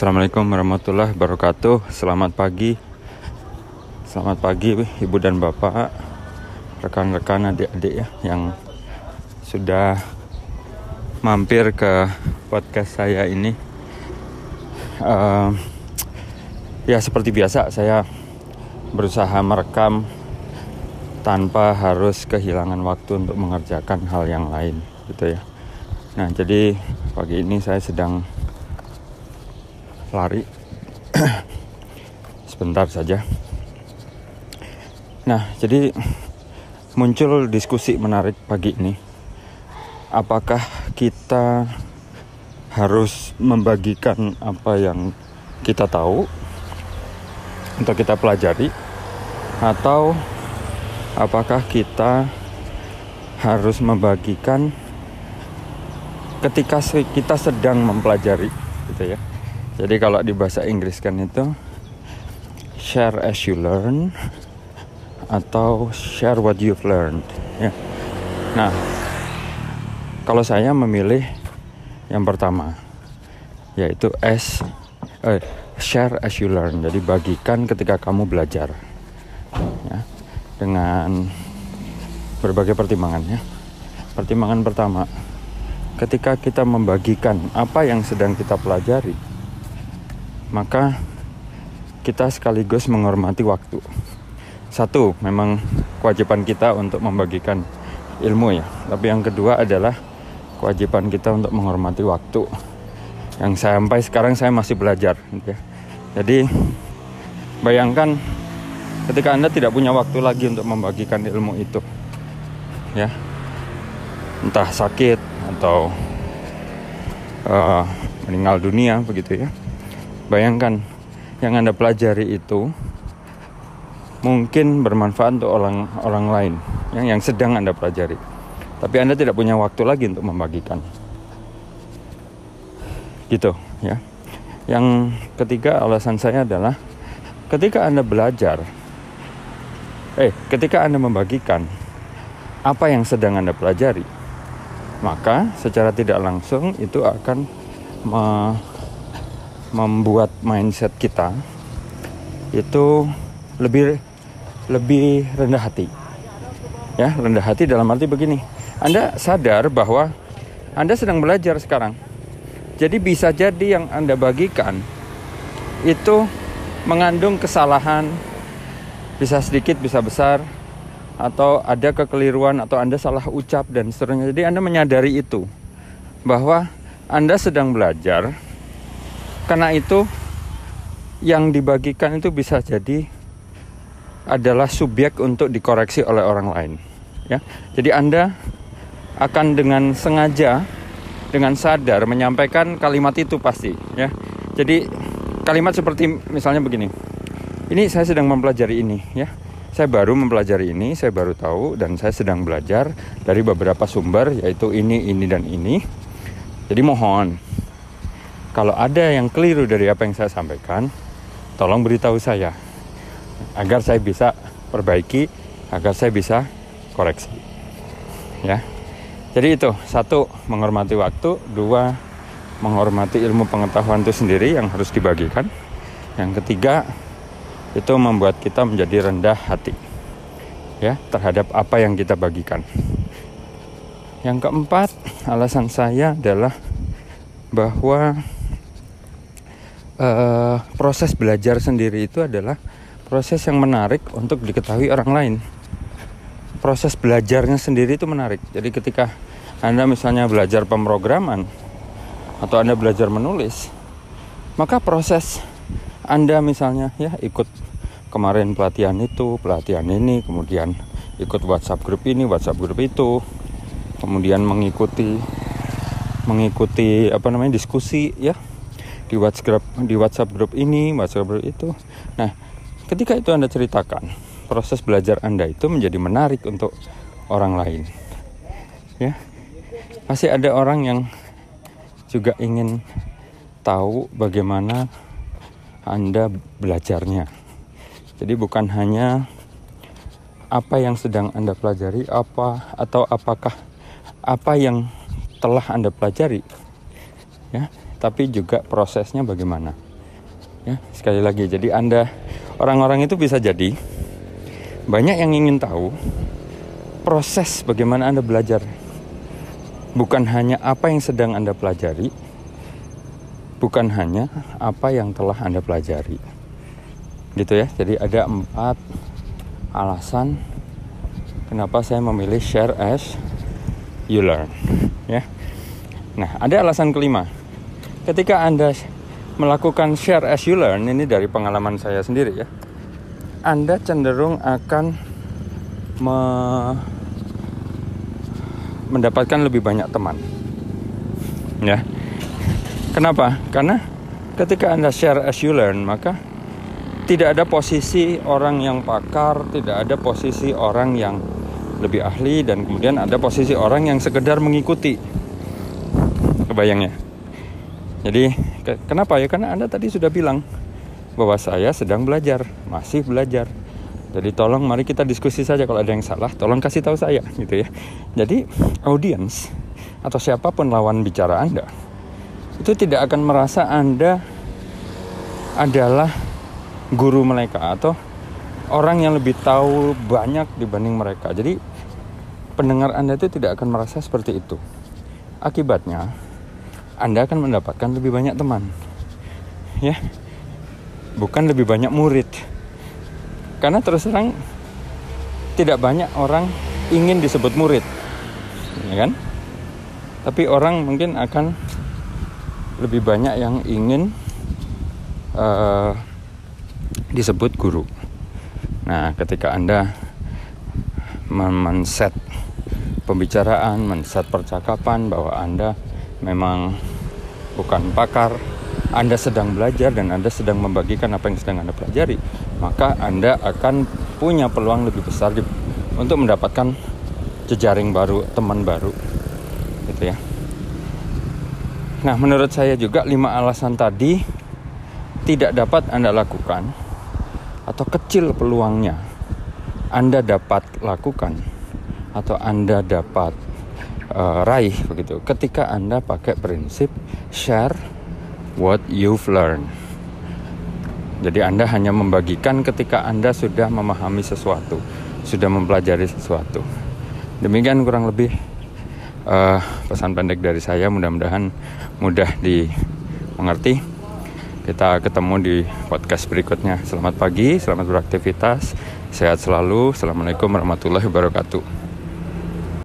Assalamualaikum warahmatullahi wabarakatuh. Selamat pagi. Selamat pagi Ibu dan Bapak, rekan-rekan adik-adik ya yang sudah mampir ke podcast saya ini. Uh, ya seperti biasa saya berusaha merekam tanpa harus kehilangan waktu untuk mengerjakan hal yang lain gitu ya. Nah, jadi pagi ini saya sedang lari sebentar saja. Nah, jadi muncul diskusi menarik pagi ini. Apakah kita harus membagikan apa yang kita tahu untuk kita pelajari atau apakah kita harus membagikan ketika kita sedang mempelajari gitu ya jadi kalau di bahasa Inggris kan itu share as you learn atau share what you've learned. Ya. Nah, kalau saya memilih yang pertama, yaitu as eh, share as you learn. Jadi bagikan ketika kamu belajar, ya, dengan berbagai pertimbangannya. Pertimbangan pertama, ketika kita membagikan apa yang sedang kita pelajari, maka kita sekaligus menghormati waktu. Satu, memang kewajiban kita untuk membagikan ilmu ya. Tapi yang kedua adalah kewajiban kita untuk menghormati waktu. Yang sampai sekarang saya masih belajar. Ya. Jadi bayangkan ketika anda tidak punya waktu lagi untuk membagikan ilmu itu, ya, entah sakit atau uh, meninggal dunia begitu ya Bayangkan yang Anda pelajari itu mungkin bermanfaat untuk orang orang lain yang yang sedang Anda pelajari. Tapi Anda tidak punya waktu lagi untuk membagikan. Gitu, ya. Yang ketiga alasan saya adalah ketika Anda belajar eh ketika Anda membagikan apa yang sedang Anda pelajari, maka secara tidak langsung itu akan me membuat mindset kita itu lebih lebih rendah hati. Ya, rendah hati dalam arti begini. Anda sadar bahwa Anda sedang belajar sekarang. Jadi bisa jadi yang Anda bagikan itu mengandung kesalahan bisa sedikit bisa besar atau ada kekeliruan atau Anda salah ucap dan seterusnya. Jadi Anda menyadari itu bahwa Anda sedang belajar karena itu yang dibagikan itu bisa jadi adalah subjek untuk dikoreksi oleh orang lain. Ya, jadi Anda akan dengan sengaja, dengan sadar menyampaikan kalimat itu pasti. Ya, jadi kalimat seperti misalnya begini. Ini saya sedang mempelajari ini. Ya, saya baru mempelajari ini, saya baru tahu dan saya sedang belajar dari beberapa sumber yaitu ini, ini dan ini. Jadi mohon kalau ada yang keliru dari apa yang saya sampaikan, tolong beritahu saya agar saya bisa perbaiki, agar saya bisa koreksi. Ya. Jadi itu, satu menghormati waktu, dua menghormati ilmu pengetahuan itu sendiri yang harus dibagikan. Yang ketiga, itu membuat kita menjadi rendah hati ya terhadap apa yang kita bagikan. Yang keempat, alasan saya adalah bahwa uh, proses belajar sendiri itu adalah proses yang menarik untuk diketahui orang lain. Proses belajarnya sendiri itu menarik. Jadi ketika Anda misalnya belajar pemrograman atau Anda belajar menulis, maka proses Anda misalnya ya ikut kemarin pelatihan itu, pelatihan ini, kemudian ikut WhatsApp grup ini, WhatsApp grup itu, kemudian mengikuti mengikuti apa namanya diskusi ya di WhatsApp di WhatsApp grup ini, WhatsApp grup itu. Nah, ketika itu Anda ceritakan, proses belajar Anda itu menjadi menarik untuk orang lain. Ya. Pasti ada orang yang juga ingin tahu bagaimana Anda belajarnya. Jadi bukan hanya apa yang sedang Anda pelajari apa atau apakah apa yang telah Anda pelajari. Ya, tapi juga prosesnya bagaimana. Ya, sekali lagi, jadi Anda orang-orang itu bisa jadi banyak yang ingin tahu proses bagaimana Anda belajar. Bukan hanya apa yang sedang Anda pelajari, bukan hanya apa yang telah Anda pelajari. Gitu ya. Jadi ada empat alasan kenapa saya memilih share as you learn, ya. Nah, ada alasan kelima. Ketika Anda melakukan share as you learn ini dari pengalaman saya sendiri ya. Anda cenderung akan me mendapatkan lebih banyak teman. Ya. Kenapa? Karena ketika Anda share as you learn, maka tidak ada posisi orang yang pakar, tidak ada posisi orang yang lebih ahli dan kemudian ada posisi orang yang sekedar mengikuti. Kebayangnya? Jadi ke kenapa ya? Karena Anda tadi sudah bilang bahwa saya sedang belajar, masih belajar. Jadi tolong mari kita diskusi saja kalau ada yang salah, tolong kasih tahu saya gitu ya. Jadi audiens atau siapa pun lawan bicara Anda itu tidak akan merasa Anda adalah guru mereka atau orang yang lebih tahu banyak dibanding mereka. Jadi pendengar Anda itu tidak akan merasa seperti itu. Akibatnya, anda akan mendapatkan lebih banyak teman. Ya. Bukan lebih banyak murid. Karena terus terang tidak banyak orang ingin disebut murid. Ya kan? Tapi orang mungkin akan lebih banyak yang ingin uh, disebut guru. Nah, ketika Anda men-set pembicaraan, men-set percakapan bahwa Anda memang bukan pakar, Anda sedang belajar dan Anda sedang membagikan apa yang sedang Anda pelajari, maka Anda akan punya peluang lebih besar di, untuk mendapatkan jejaring baru, teman baru. Gitu ya. Nah, menurut saya juga lima alasan tadi tidak dapat Anda lakukan atau kecil peluangnya Anda dapat lakukan atau Anda dapat uh, raih begitu ketika Anda pakai prinsip share what you've learned. Jadi Anda hanya membagikan ketika Anda sudah memahami sesuatu, sudah mempelajari sesuatu. Demikian kurang lebih uh, pesan pendek dari saya. Mudah-mudahan mudah dimengerti. Kita ketemu di podcast berikutnya. Selamat pagi, selamat beraktivitas, sehat selalu. Assalamualaikum warahmatullahi wabarakatuh.